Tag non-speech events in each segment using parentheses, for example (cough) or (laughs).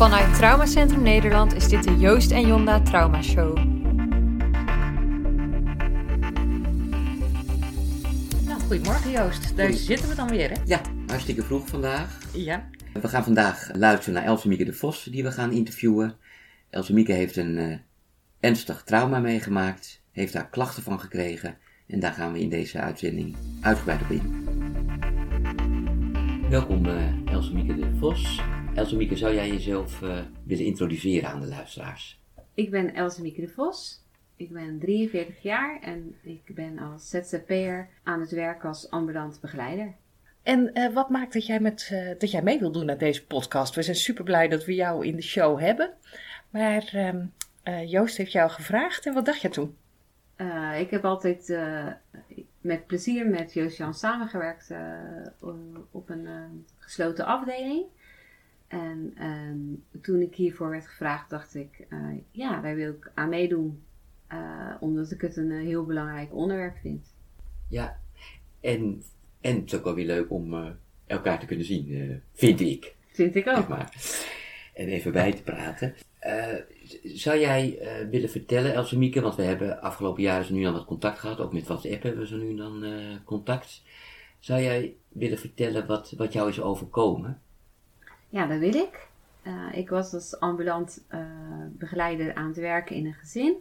Vanuit Traumacentrum Nederland is dit de Joost en Jonda Trauma Show. Nou, goedemorgen Joost, daar zitten we dan weer hè? Ja, hartstikke vroeg vandaag. Ja. We gaan vandaag luisteren naar Else Mieke de Vos, die we gaan interviewen. Else Mieke heeft een uh, ernstig trauma meegemaakt, heeft daar klachten van gekregen en daar gaan we in deze uitzending uitgebreid op in. Welkom uh, Else Mieke de Vos. Else Mieke, zou jij jezelf uh, willen introduceren aan de luisteraars? Ik ben Else Mieke de Vos. Ik ben 43 jaar en ik ben als ZZP'er aan het werk als ambulant begeleider. En uh, wat maakt dat jij, met, uh, dat jij mee wil doen naar deze podcast? We zijn super blij dat we jou in de show hebben. Maar uh, Joost heeft jou gevraagd en wat dacht je toen? ik heb altijd met plezier met Joost Jan samengewerkt op een gesloten afdeling. En ehm, toen ik hiervoor werd gevraagd, dacht ik, ja, daar wil ik aan meedoen. omdat ik het een heel belangrijk onderwerp vind. Ja, en en het is ook wel weer leuk om elkaar te kunnen zien, vind ik. Vind ik ook. Zeg maar. En even bij te praten. Zou jij willen vertellen, Else Mieke, want we hebben afgelopen jaren zo nu dan wat contact gehad, ook met WhatsApp hebben we zo nu dan contact. Zou jij willen vertellen wat, wat jou is overkomen? Ja, dat wil ik. ik was als ambulant begeleider aan het werken in een gezin.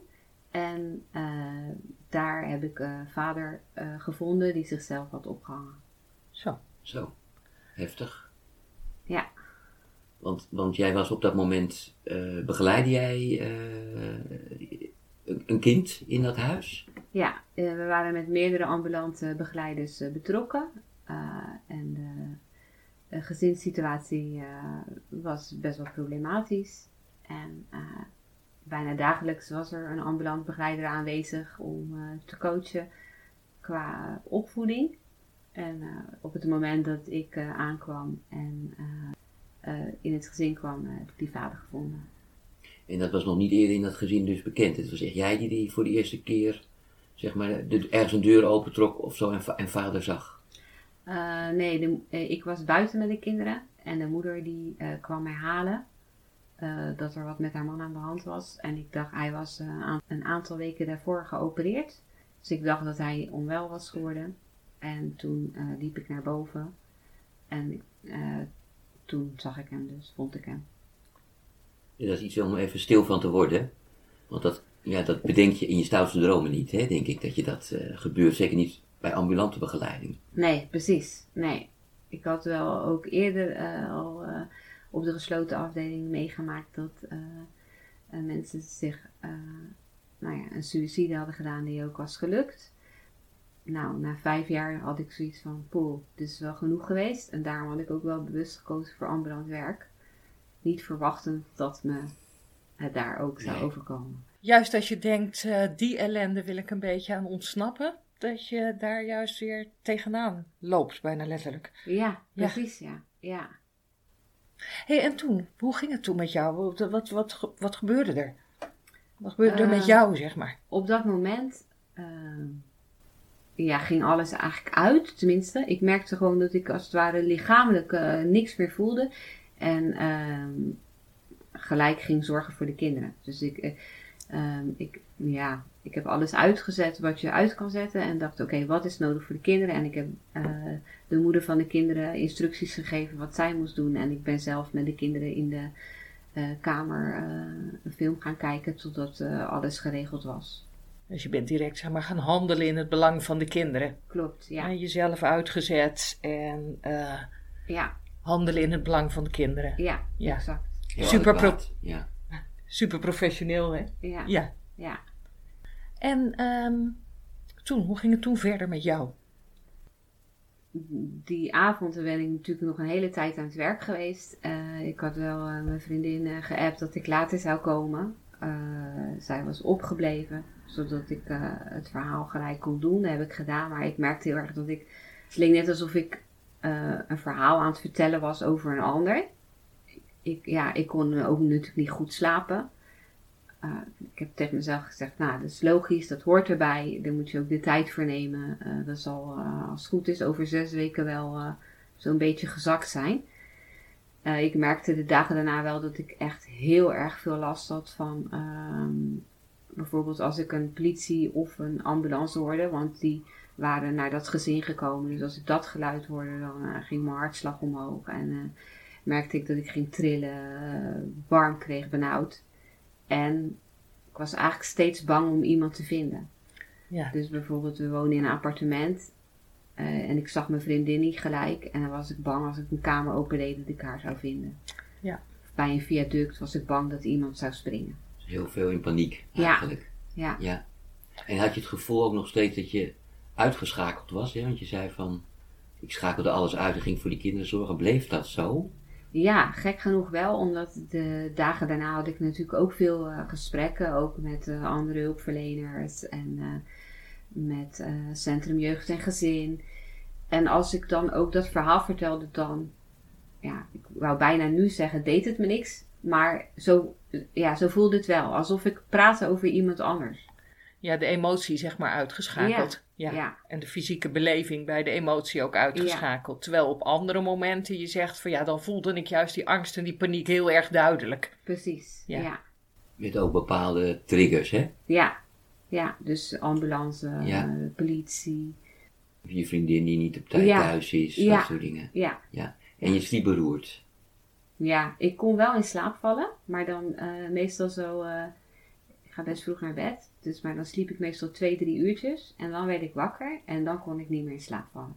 En uh, daar heb ik een uh, vader uh, gevonden die zichzelf had opgehangen. Zo. Zo. Heftig. Ja. Want, want jij was op dat moment, begeleidde jij een, een, kind in dat huis? Ja, we waren met meerdere ambulante begeleiders betrokken. en de gezinssituatie was best wel problematisch. En bijna dagelijks was er een ambulant begeleider aanwezig om te coachen qua opvoeding. En op het moment dat ik aankwam en in het gezin kwam, heb ik die vader gevonden. En dat was nog niet eerder in dat gezin dus bekend? Het was echt jij die, die voor de eerste keer zeg maar, de, ergens een deur opentrok of zo en vader zag? Nee, de, ik was buiten met de kinderen en de moeder die kwam mij halen. Dat er wat met haar man aan de hand was. En ik dacht, hij was een aantal weken daarvoor geopereerd. Dus ik dacht dat hij onwel was geworden. En toen liep ik naar boven. En toen zag ik hem dus, vond ik hem. Dat is iets om even stil van te worden. Want dat, ja, dat bedenk je in je stoutste dromen niet, hè, denk ik, dat je dat gebeurt. Zeker niet bij ambulante begeleiding. Nee, precies. Nee. Ik had wel ook eerder al op de gesloten afdeling meegemaakt dat uh, uh, mensen zich uh, nou ja, een suïcide hadden gedaan die ook was gelukt. Nou, na vijf jaar had ik zoiets van, poeh, dit is wel genoeg geweest. En daarom had ik ook wel bewust gekozen voor ambulant werk. Niet verwachtend dat me het daar ook zou overkomen. Juist als je denkt, die ellende wil ik een beetje aan ontsnappen, dat je daar juist weer tegenaan loopt, bijna letterlijk. Ja, precies, ja. ja. hey, en toen? Hoe ging het toen met jou? Wat, wat, wat, wat gebeurde er? Wat gebeurde er met jou, zeg maar? Op dat moment uh, ja, ging alles eigenlijk uit, tenminste. Ik merkte gewoon dat ik als het ware lichamelijk uh, niks meer voelde. En uh, gelijk ging zorgen voor de kinderen. Dus ik, ik, ja, ik heb alles uitgezet wat je uit kan zetten. En dacht, oké, okay, wat is nodig voor de kinderen? En ik heb uh, de moeder van de kinderen instructies gegeven wat zij moest doen. En ik ben zelf met de kinderen in de uh, kamer uh, een film gaan kijken totdat alles geregeld was. Dus je bent direct zeg maar, gaan handelen in het belang van de kinderen. Klopt, ja. En jezelf uitgezet en ja. handelen in het belang van de kinderen. Ja, ja. exact. Super, pro ja. Super professioneel, hè? Ja. ja. ja. En um, toen, hoe ging het toen verder met jou? Die avond ben ik natuurlijk nog een hele tijd aan het werk geweest. Uh, ik had wel uh, mijn vriendin uh, geappt dat ik later zou komen. zij was opgebleven, zodat ik het verhaal gelijk kon doen. Dat heb ik gedaan, maar ik merkte heel erg dat ik... Het leek net alsof ik een verhaal aan het vertellen was over een ander. Ik, ja, ik kon ook natuurlijk niet goed slapen. Uh, ik heb tegen mezelf gezegd, nou, dat is logisch, dat hoort erbij. Daar moet je ook de tijd voor nemen. Uh, dat zal, als het goed is, over zes weken wel zo'n beetje gezakt zijn. Eh, ik merkte de dagen daarna wel dat ik echt heel erg veel last had van ehm, bijvoorbeeld als ik een politie of een ambulance hoorde, want die waren naar dat gezin gekomen. Dus als ik dat geluid hoorde, dan eh, ging mijn hartslag omhoog en eh, merkte ik dat ik ging trillen, warm kreeg, benauwd. En ik was eigenlijk steeds bang om iemand te vinden. Ja. Dus bijvoorbeeld, we wonen in een appartement. eh, en ik zag mijn vriendin niet gelijk. En dan was ik bang als ik een kamer opendeed dat ik haar zou vinden. Ja. Bij een viaduct was ik bang dat iemand zou springen. Heel veel in paniek Ja. eigenlijk. Ja, Ja. En had je het gevoel ook nog steeds dat je uitgeschakeld was? Hè? Want je zei van, ik schakelde alles uit en ging voor die kinderen zorgen. Bleef dat zo? Ja gek genoeg wel. Omdat de dagen daarna had ik natuurlijk ook veel eh, gesprekken. Ook met eh, andere hulpverleners. En eh, met Centrum Jeugd en Gezin. En als ik dan ook dat verhaal vertelde, dan... Ja, ik wou bijna nu zeggen, deed het me niks. Maar zo, ja, zo voelde het wel. Alsof ik praatte over iemand anders. Ja, de emotie zeg maar uitgeschakeld. Ja. Ja. En de fysieke beleving bij de emotie ook uitgeschakeld. Terwijl op andere momenten je zegt van ja, dan voelde ik juist die angst en die paniek heel erg duidelijk. Precies, Ja. ja. Met ook bepaalde triggers, hè? Ja, ja. dus ambulance, Ja. politie. Je vriendin die niet op tijd Ja. thuis is, Ja. dat soort dingen. Ja. Ja. En je sliep beroerd. ja, ik kon wel in slaap vallen, maar dan eh, meestal zo. eh, ga best vroeg naar bed, dus, maar dan sliep ik meestal twee, drie uurtjes. En dan werd ik wakker en dan kon ik niet meer in slaap vallen.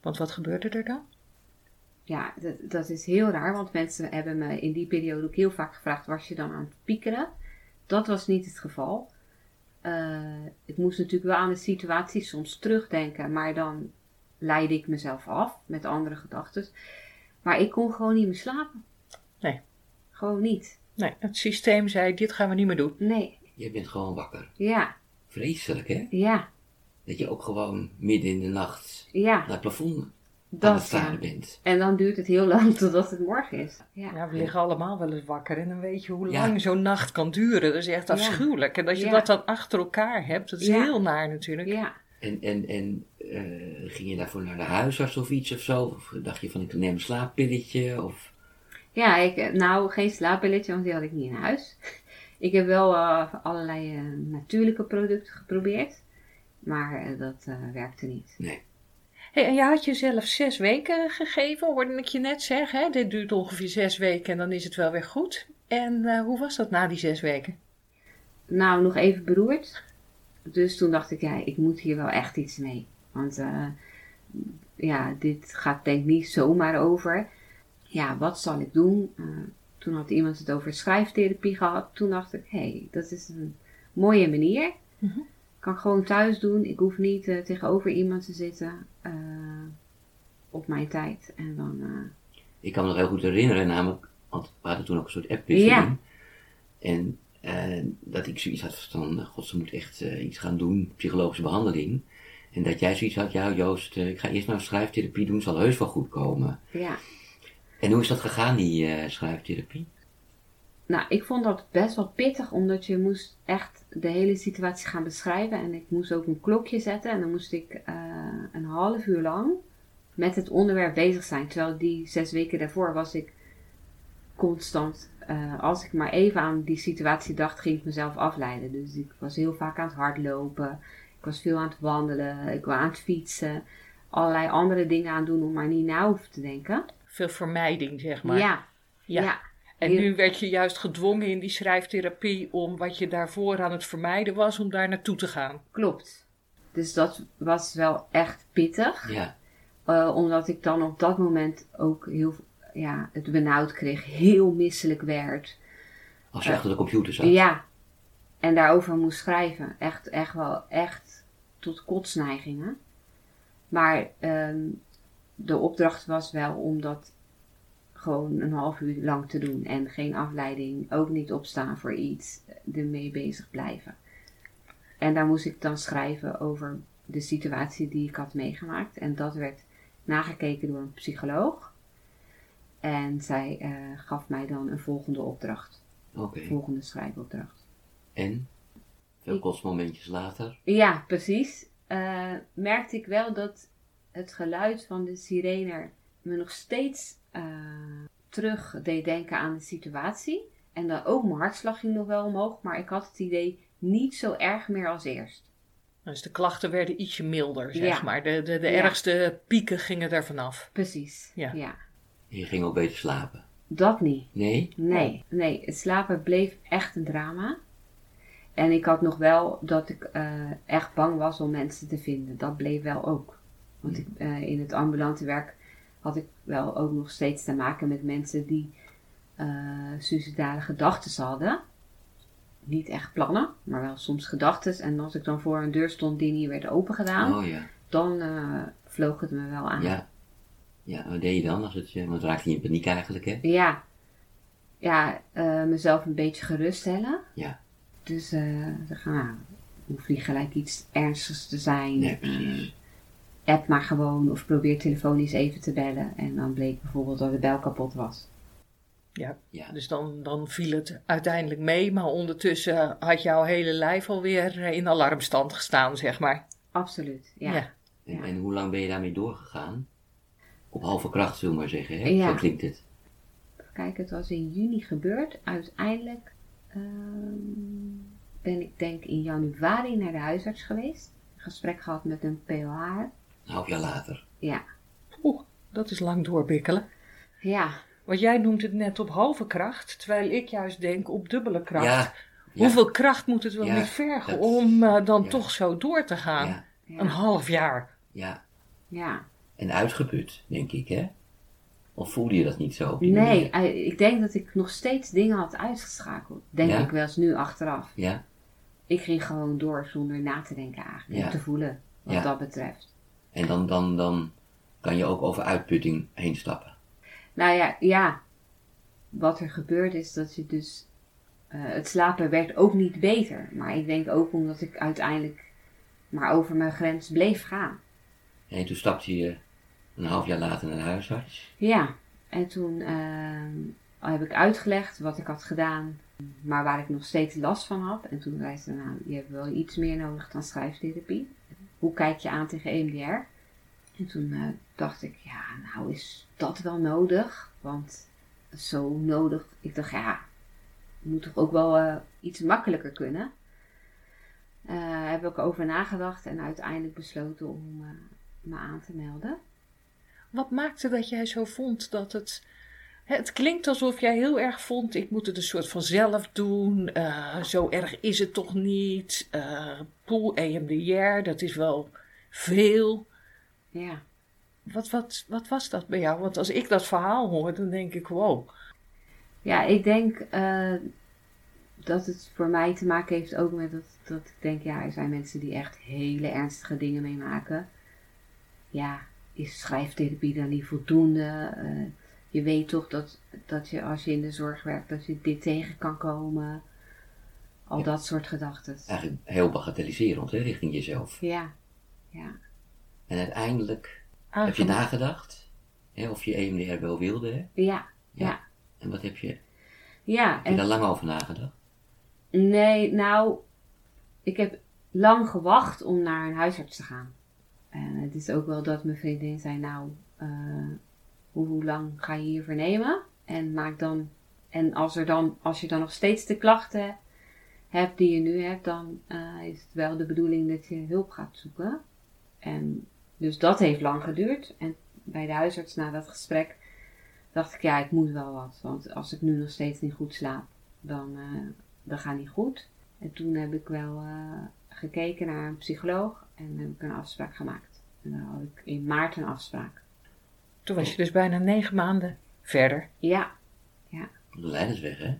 Want wat gebeurde er dan? Ja, dat, dat is heel raar, want mensen hebben me in die periode ook heel vaak gevraagd: was je dan aan het piekeren? Dat was niet het geval. Eh, ik moest natuurlijk wel aan de situatie soms terugdenken, maar dan leidde ik mezelf af met andere gedachten. Maar ik kon gewoon niet meer slapen. Nee. Gewoon niet. Nee, het systeem zei dit gaan we niet meer doen. Nee. Je bent gewoon wakker. Ja, Vreselijk, hè? ja, Dat je ook gewoon midden in de nacht ja. naar het plafond aan het Dat ja. staren bent. En dan duurt het heel lang totdat het morgen is. Ja. Ja, we liggen allemaal wel eens wakker en dan weet je hoe Ja. lang zo'n nacht kan duren. Dat is echt Ja. afschuwelijk. En dat je Ja. dat dan achter elkaar hebt, dat is Ja. heel naar natuurlijk. Ja. En, en, en eh, ging je daarvoor naar de huisarts of iets of zo? Of dacht je van ik neem een slaappilletje? Of... Ja, ik, nou geen slaappilletje, want die had ik niet in huis. Ik heb wel eh, allerlei eh, natuurlijke producten geprobeerd, maar eh, dat eh, werkte niet. Nee. Hey, en je had jezelf zes weken gegeven, hoorde ik je net zeggen. Hè? Dit duurt ongeveer zes weken en dan is het wel weer goed. En eh, hoe was dat na die zes weken? Nou, nog even beroerd. Dus toen dacht ik, ja, ik moet hier wel echt iets mee. Want eh, ja, dit gaat denk ik niet zomaar over. Ja, wat zal ik doen? Eh, toen had iemand het over schrijftherapie gehad. Toen dacht ik, hé, hey, dat is een mooie manier. Mhm. Kan ik gewoon thuis doen. Ik hoef niet eh, tegenover iemand te zitten eh, op mijn tijd. En dan, eh, Ik kan me nog heel goed herinneren, namelijk, want we hadden toen ook een soort appwisseling. Ja. En eh, dat ik zoiets had van, god, ze moet echt iets gaan doen, psychologische behandeling. En dat jij zoiets had, ja Joost, ik ga eerst maar schrijftherapie doen, zal heus wel goed komen. ja. En hoe is dat gegaan, die eh, schrijftherapie? Nou, ik vond dat best wel pittig, omdat je moest echt de hele situatie gaan beschrijven. En ik moest ook een klokje zetten en dan moest ik eh, een half uur lang met het onderwerp bezig zijn. Terwijl die zes weken daarvoor was ik constant, eh, als ik maar even aan die situatie dacht, ging ik mezelf afleiden. Dus ik was heel vaak aan het hardlopen, ik was veel aan het wandelen, ik was aan het fietsen. Allerlei andere dingen aan doen om maar niet na hoeven te denken. Veel vermijding, zeg maar. Ja, Ja. ja. En Heel- nu werd je juist gedwongen in die schrijftherapie om wat je daarvoor aan het vermijden was, om daar naartoe te gaan. klopt. Dus dat was wel echt pittig. Ja, Eh, omdat ik dan op dat moment ook heel ja, het benauwd kreeg, heel misselijk werd. als je achter de computer zat. Ja, en daarover moest schrijven. Echt, echt wel, echt tot kotsneigingen. Maar ehm, de opdracht was wel om dat gewoon een half uur lang te doen. En geen afleiding, ook niet opstaan voor iets, ermee bezig blijven. En daar moest ik dan schrijven over de situatie die ik had meegemaakt. En dat werd nagekeken door een psycholoog. En zij eh, gaf mij dan een volgende opdracht. Oké. Volgende schrijfopdracht. En? Veel kotsmomentjes later. Ja, precies. Eh, merkte ik wel dat het geluid van de sirene me nog steeds eh, terug deed denken aan de situatie. En dan ook mijn hartslag ging nog wel omhoog, maar ik had het idee niet zo erg meer als eerst. Dus de klachten werden ietsje milder, zeg Ja. maar. De, de, de Ja. ergste pieken gingen er vanaf. Precies. Ja. ja. Je ging ook beter slapen. Dat niet. Nee? Nee, nee, het slapen bleef echt een drama. En ik had nog wel dat ik eh, echt bang was om mensen te vinden. Dat bleef wel ook. Want ik, eh, in het ambulante werk had ik wel ook nog steeds te maken met mensen die eh suicidale gedachten hadden. Niet echt plannen, maar wel soms gedachten. En als ik dan voor een deur stond die niet werd opengedaan, Oh ja. dan eh, vloog het me wel aan. Ja. Ja, wat deed je dan? Als het, je- want raakte je in paniek eigenlijk, hè? Ja, ja mezelf een beetje geruststellen. Ja. Dus eh zeggen, nou, hoeft niet gelijk iets ernstigs te zijn. Nee, precies. App maar gewoon of probeer telefonisch even te bellen. En dan bleek bijvoorbeeld dat de bel kapot was. Ja. Ja. Dus dan, dan viel het uiteindelijk mee, maar ondertussen had jouw hele lijf alweer in alarmstand gestaan, zeg maar. Absoluut, ja. ja. En, Ja. en hoe lang ben je daarmee doorgegaan? Op halve kracht, zullen we maar zeggen, hè? Ja. Zo klinkt het. Kijk, het was in juni gebeurd. Uiteindelijk ehm, ben ik denk in januari naar de huisarts geweest. Een gesprek gehad met een POH. Een half jaar later. Ja, Oeh, dat is lang doorbikkelen. ja, Want jij noemt het net op halve kracht, terwijl ik juist denk op dubbele kracht. Ja. ja. Hoeveel kracht moet het wel Ja, niet vergen dat- om eh, dan ja. toch zo door te gaan? Ja. ja, Een half jaar. Ja. ja. En uitgeput, denk ik, hè? Of voelde je dat niet zo? op die Nee, manier? ik denk dat ik nog steeds dingen had uitgeschakeld. Denk Ja? ik wel eens nu achteraf. Ja? Ik ging gewoon door zonder na te denken eigenlijk. Ja. En te voelen, wat Ja. dat betreft. En dan, dan, dan kan je ook over uitputting heen stappen. Nou ja, ja. Wat er gebeurt is dat je dus... eh, het slapen werd ook niet beter. Maar ik denk ook omdat ik uiteindelijk maar over mijn grens bleef gaan. En toen stapte je een half jaar later naar de huisarts. Ja, en toen eh, heb ik uitgelegd wat ik had gedaan, maar waar ik nog steeds last van had. En toen zei ze, nou, je hebt wel iets meer nodig dan schrijftherapie. Hoe kijk je aan tegen EMDR? En toen eh, dacht ik, ja, nou is dat wel nodig? Want zo nodig, ik dacht, ja, moet toch ook wel eh, iets makkelijker kunnen? Eh heb ik over nagedacht en uiteindelijk besloten om me aan te melden. Wat maakte dat jij zo vond dat het. Het klinkt alsof jij heel erg vond, ik moet het een soort van zelf doen. eh, zo erg is het toch niet. eh pool EMDR, dat is wel veel. Ja. Wat, wat, wat was dat bij jou? Want als ik dat verhaal hoor, dan denk ik, wow. Ja, ik denk eh, dat het voor mij te maken heeft ook met dat, dat ik denk, ja, er zijn mensen die echt hele ernstige dingen meemaken. Ja, is schrijftherapie dan niet voldoende? Je weet toch dat, dat je als je in de zorg werkt, dat je dit tegen kan komen. Al Ja. dat soort gedachten. Eigenlijk heel bagatelliserend, hè, richting jezelf. Ja, ja. En uiteindelijk heb je nagedacht hè, of je EMDR wel wilde, hè? Ja, ja. En wat heb je, heb Ja, je en daar lang over nagedacht? Nee, nou, ik heb lang gewacht om naar een huisarts te gaan. En het is ook wel dat mijn vriendin zei, nou, eh, hoe, lang ga je hiervoor nemen? En maak dan, en als, er dan, als je dan nog steeds de klachten hebt die je nu hebt, dan eh, is het wel de bedoeling dat je hulp gaat zoeken. En dus dat heeft lang geduurd. En bij de huisarts na dat gesprek dacht ik, ja, ik moet wel wat. Want als ik nu nog steeds niet goed slaap, dan, eh, dat gaat niet goed. En toen heb ik wel eh, gekeken naar een psycholoog en heb ik een afspraak gemaakt. En dan had ik in maart een afspraak. Toen was je dus bijna negen maanden verder. Ja, De leidersweg, hè?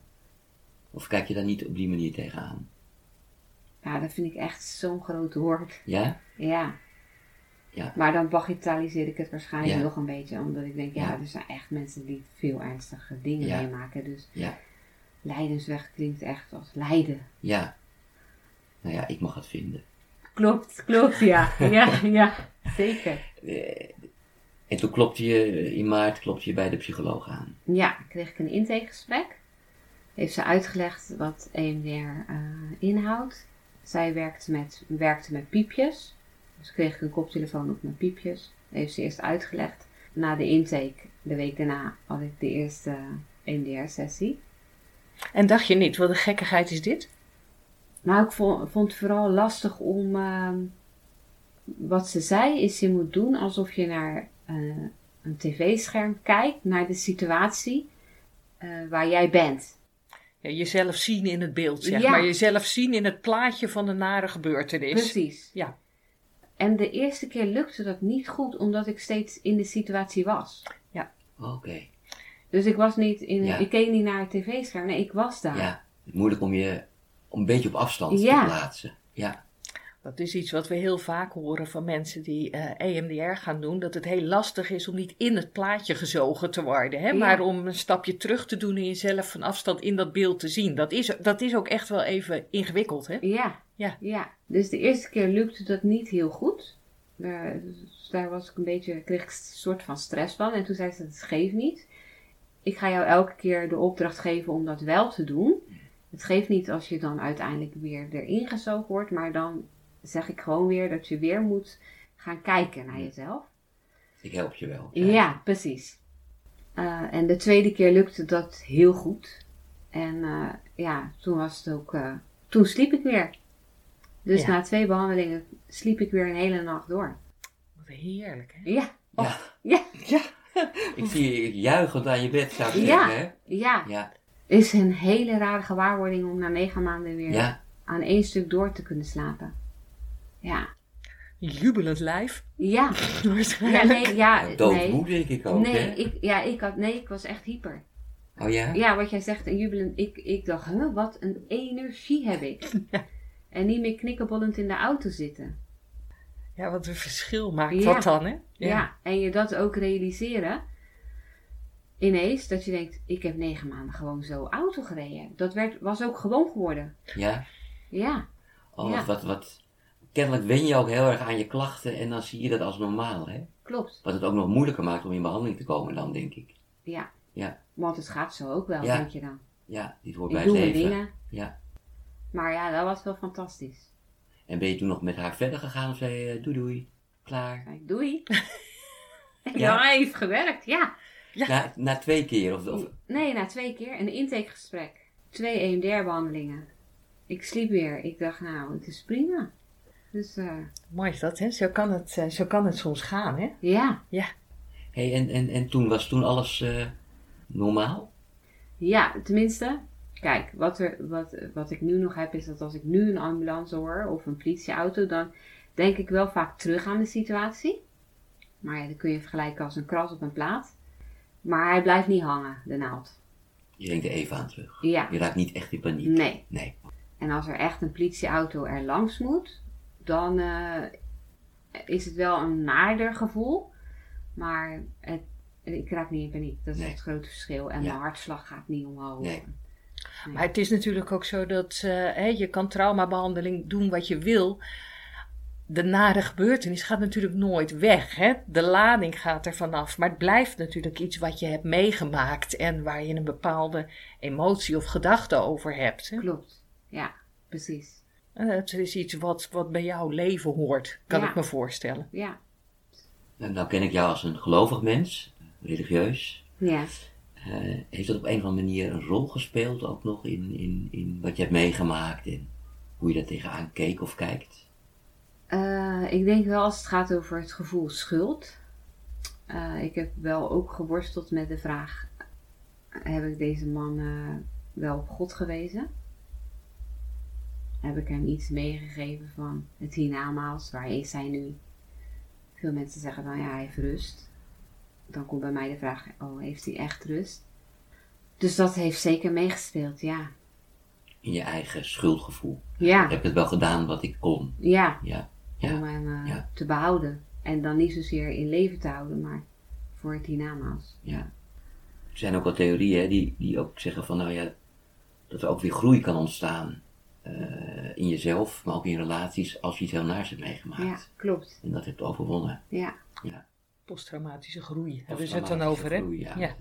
Of kijk je daar niet op die manier tegenaan? ja dat vind ik echt zo'n groot woord. Ja? Ja. Ja. Maar dan bagatelliseer ik het waarschijnlijk Ja. nog een beetje. Omdat ik denk, ja, Ja. er zijn echt mensen die veel ernstige dingen Ja. meemaken. Dus Ja. lijdensweg klinkt echt als lijden. Ja. Nou ja, ik mag het vinden. Klopt, klopt, ja. (laughs) ja, ja, zeker. Eh, En toen klopte je, in maart klopte je bij de psycholoog aan. Ja, kreeg ik een intakegesprek. Heeft ze uitgelegd wat EMDR eh, inhoudt. Zij werkte met, werkte met piepjes. Dus kreeg ik een koptelefoon op met piepjes. Heeft ze eerst uitgelegd. na de intake, de week daarna, had ik de eerste EMDR-sessie. En dacht je niet, wat een gekkigheid is dit? Nou, ik vond, vond het vooral lastig om. ehm, wat ze zei, is je moet doen alsof je naar eh, een tv-scherm kijkt, naar de situatie eh, waar jij bent. Ja, jezelf zien in het beeld, zeg Ja. maar. Jezelf zien in het plaatje van de nare gebeurtenis. Precies. Ja. En de eerste keer lukte dat niet goed, omdat ik steeds in de situatie was. Oké. Dus ik was niet in, Ja. ik keek niet naar het tv-scherm, nee, ik was daar. Ja. Moeilijk om je om een beetje op afstand Ja. te plaatsen. Ja. Dat is iets wat we heel vaak horen van mensen die eh EMDR gaan doen. Dat het heel lastig is om niet in het plaatje gezogen te worden. Hè? Ja. Maar om een stapje terug te doen en jezelf van afstand in dat beeld te zien. Dat is, dat is ook echt wel even ingewikkeld. Hè? Ja. Ja. ja. Dus de eerste keer lukte dat niet heel goed. Daar, dus daar was ik een beetje, kreeg ik een soort van stress van. En toen zei ze, het geeft niet. Ik ga jou elke keer de opdracht geven om dat wel te doen. Het geeft niet als je dan uiteindelijk weer erin gezogen wordt. Maar dan zeg ik gewoon weer dat je weer moet gaan kijken naar jezelf. Ik help je wel. Ja, precies. Eh, en de tweede keer lukte dat heel goed. En eh, ja, toen was het ook. eh, toen sliep ik weer. Dus Ja. na twee behandelingen sliep ik weer een hele nacht door. Wat heerlijk. Hè? Ja, Ja. ja, (laughs) Ja. Ik zie je juichend aan je bed, zou ik Ja. zeggen. Hè? ja. Ja. Is een hele rare gewaarwording om na negen maanden weer Ja. aan één stuk door te kunnen slapen. Ja, Jubelend lijf. ja, (laughs) ja, Waarschijnlijk. nee, ja, Ja, nee. Denk ik ook, Nee, hè? ik, ja, ik had, nee, ik was echt hyper. Oh ja? Ja, wat jij zegt, een jubelend. Ik, ik dacht, huh, wat een energie heb ik. (laughs) En niet meer knikkenbollend in de auto zitten. Ja, wat een verschil maakt Ja. dat dan, hè? Ja. en je dat ook realiseren. Ineens, dat je denkt, ik heb negen maanden gewoon zo auto gereden. Dat werd, was ook gewoon geworden. Ja? Ja, Oh, Ja. wat, wat, wat. Kennelijk wen je ook heel erg aan je klachten en dan zie je dat als normaal, hè? klopt. Wat het ook nog moeilijker maakt om in behandeling te komen dan, denk ik. Ja. Ja. Want het gaat zo ook wel, Ja. denk je dan. Ja, dit hoort Ik bij doe het mijn leven. dingen. Ja. Maar ja, dat was wel fantastisch. En ben je toen nog met haar verder gegaan of zei je, doei doei, klaar? Doei. (laughs) ja, Ja. hij heeft gewerkt, ja. Ja. Na, na twee keer of, of Nee, na twee keer. Een intakegesprek. Twee EMDR-behandelingen. Ik sliep weer. Ik dacht, nou, het is prima. Dus eh, Mooi is dat, hè? Zo kan het, eh, zo kan het soms gaan, hè? ja. hey, en, en, en toen was toen alles eh, normaal? Ja, tenminste. Kijk, wat, er, wat, wat ik nu nog heb is dat als ik nu een ambulance hoor of een politieauto, dan denk ik wel vaak terug aan de situatie. Maar ja, dat kun je vergelijken als een kras op een plaat. Maar hij blijft niet hangen, de naald. Je denkt er even aan terug. Ja, Je raakt niet echt in paniek. nee. Nee. En als er echt een politieauto er langs moet, dan eh, is het wel een naarder gevoel. Maar het, ik raak niet in paniek. Dat is Nee. het grote verschil. En Ja. mijn hartslag gaat niet omhoog. Nee. Maar het is natuurlijk ook zo dat eh, hè, je kan traumabehandeling doen wat je wil. De nare gebeurtenis gaat natuurlijk nooit weg. Hè? De lading gaat er vanaf. Maar het blijft natuurlijk iets wat je hebt meegemaakt. En waar je een bepaalde emotie of gedachte over hebt. Hè? Klopt. Ja, precies. En Het is iets wat, wat bij jouw leven hoort, kan Ja. ik me voorstellen. Ja. Nou, nou ken ik jou als een gelovig mens, religieus. Ja. Eh, heeft dat op een of andere manier een rol gespeeld ook nog in, in, in wat je hebt meegemaakt en hoe je daar tegenaan keek of kijkt? Eh, ik denk wel als het gaat over het gevoel schuld. Eh, ik heb wel ook geworsteld met de vraag: heb ik deze man eh, wel op God gewezen? Heb ik hem iets meegegeven van het hiernamaals? Waar is hij nu? Veel mensen zeggen dan ja, hij heeft rust. Dan komt bij mij de vraag: oh, heeft hij echt rust? Dus dat heeft zeker meegespeeld, ja. In je eigen schuldgevoel. Ja, Ik heb het wel gedaan wat ik kon. ja. Ja, om hem eh, ja. te behouden. En dan niet zozeer in leven te houden, maar voor het hiernamaals. ja. Er zijn ook wel theorieën hè, die, die ook zeggen van nou ja, dat er ook weer groei kan ontstaan in jezelf, maar ook in relaties als je iets heel naars hebt meegemaakt. Ja, klopt. En dat hebt overwonnen. Ja, Posttraumatische groei hebben ze het dan over, hè? groei, ja. Ja.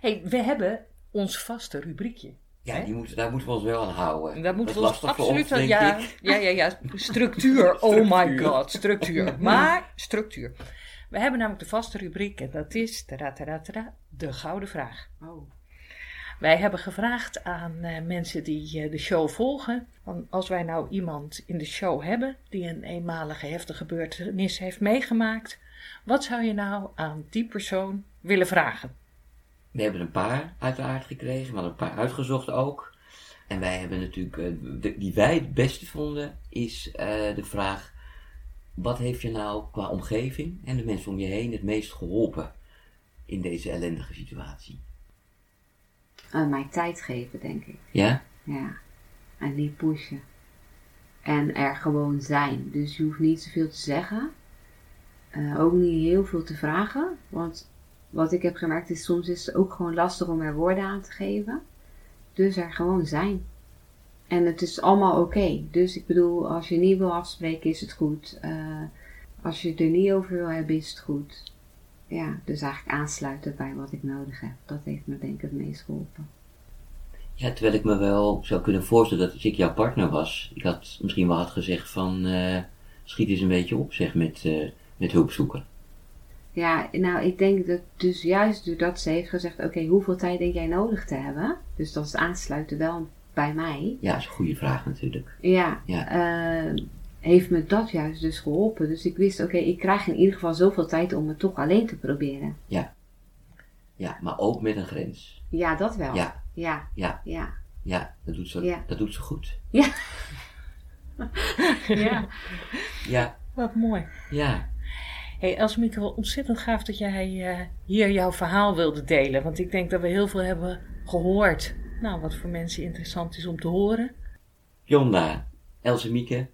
Hey, we hebben ons vaste rubriekje. Ja, die moeten, daar moeten we ons wel aan houden. En Daar moeten we Dat ons is lastig absoluut voor ons, aan. Ja, ik. ja, ja, ja. Structuur. (laughs) Oh my Structuur. god, structuur. (laughs) Maar structuur. We hebben namelijk de vaste rubriek en dat is tada, tada, tada, de gouden vraag. Oh. Wij hebben gevraagd aan eh, mensen die eh, de show volgen. Als wij nou iemand in de show hebben die een eenmalige heftige gebeurtenis heeft meegemaakt. Wat zou je nou aan die persoon willen vragen? We hebben een paar uiteraard gekregen, maar een paar uitgezocht ook. En wij hebben natuurlijk, eh, die wij het beste vonden, is de vraag: wat heeft je nou qua omgeving en de mensen om je heen het meest geholpen in deze ellendige situatie? Eh, mij tijd geven, denk ik. Ja? Ja. En niet pushen. En er gewoon zijn. Dus je hoeft niet zoveel te zeggen. Eh, ook niet heel veel te vragen. Want wat ik heb gemerkt is soms is het ook gewoon lastig om er woorden aan te geven. Dus er gewoon zijn. En het is allemaal oké. Dus ik bedoel, als je niet wil afspreken is het goed. Eh, als je het er niet over wil hebben is het goed. Ja, dus eigenlijk aansluiten bij wat ik nodig heb. Dat heeft me denk ik het meest geholpen. Ja, terwijl ik me wel zou kunnen voorstellen dat als ik jouw partner was, ik had misschien wel had gezegd van eh, schiet eens een beetje op, zeg, met, eh, met hulp zoeken. Ja, nou, ik denk dat dus juist doordat ze heeft gezegd: Oké, hoeveel tijd denk jij nodig te hebben? Dus dat is het aansluiten wel bij mij. Ja, dat is een goede vraag natuurlijk. Ja, Ja. eh, heeft me dat juist dus geholpen. Dus ik wist: Oké, ik krijg in ieder geval zoveel tijd om het toch alleen te proberen. Ja. Ja, maar ook met een grens. Ja, dat wel. Ja, ja, ja, ja. ja, dat doet ze, Ja. dat doet ze goed. Ja. (laughs) ja. Ja, Wat mooi. ja. Hey Elsmieke, wel ontzettend gaaf dat jij eh, hier jouw verhaal wilde delen. Want ik denk dat we heel veel hebben gehoord. Nou, wat voor mensen interessant is om te horen. Jonda, Else Mieke,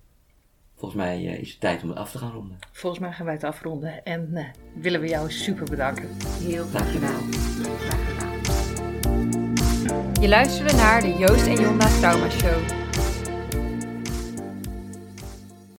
volgens mij eh, is het tijd om het af te gaan ronden. Volgens mij gaan wij het afronden. En eh, willen we jou super bedanken. Heel graag gedaan. Graag gedaan. Je luisterde naar de Joost en Jonda Trauma Show.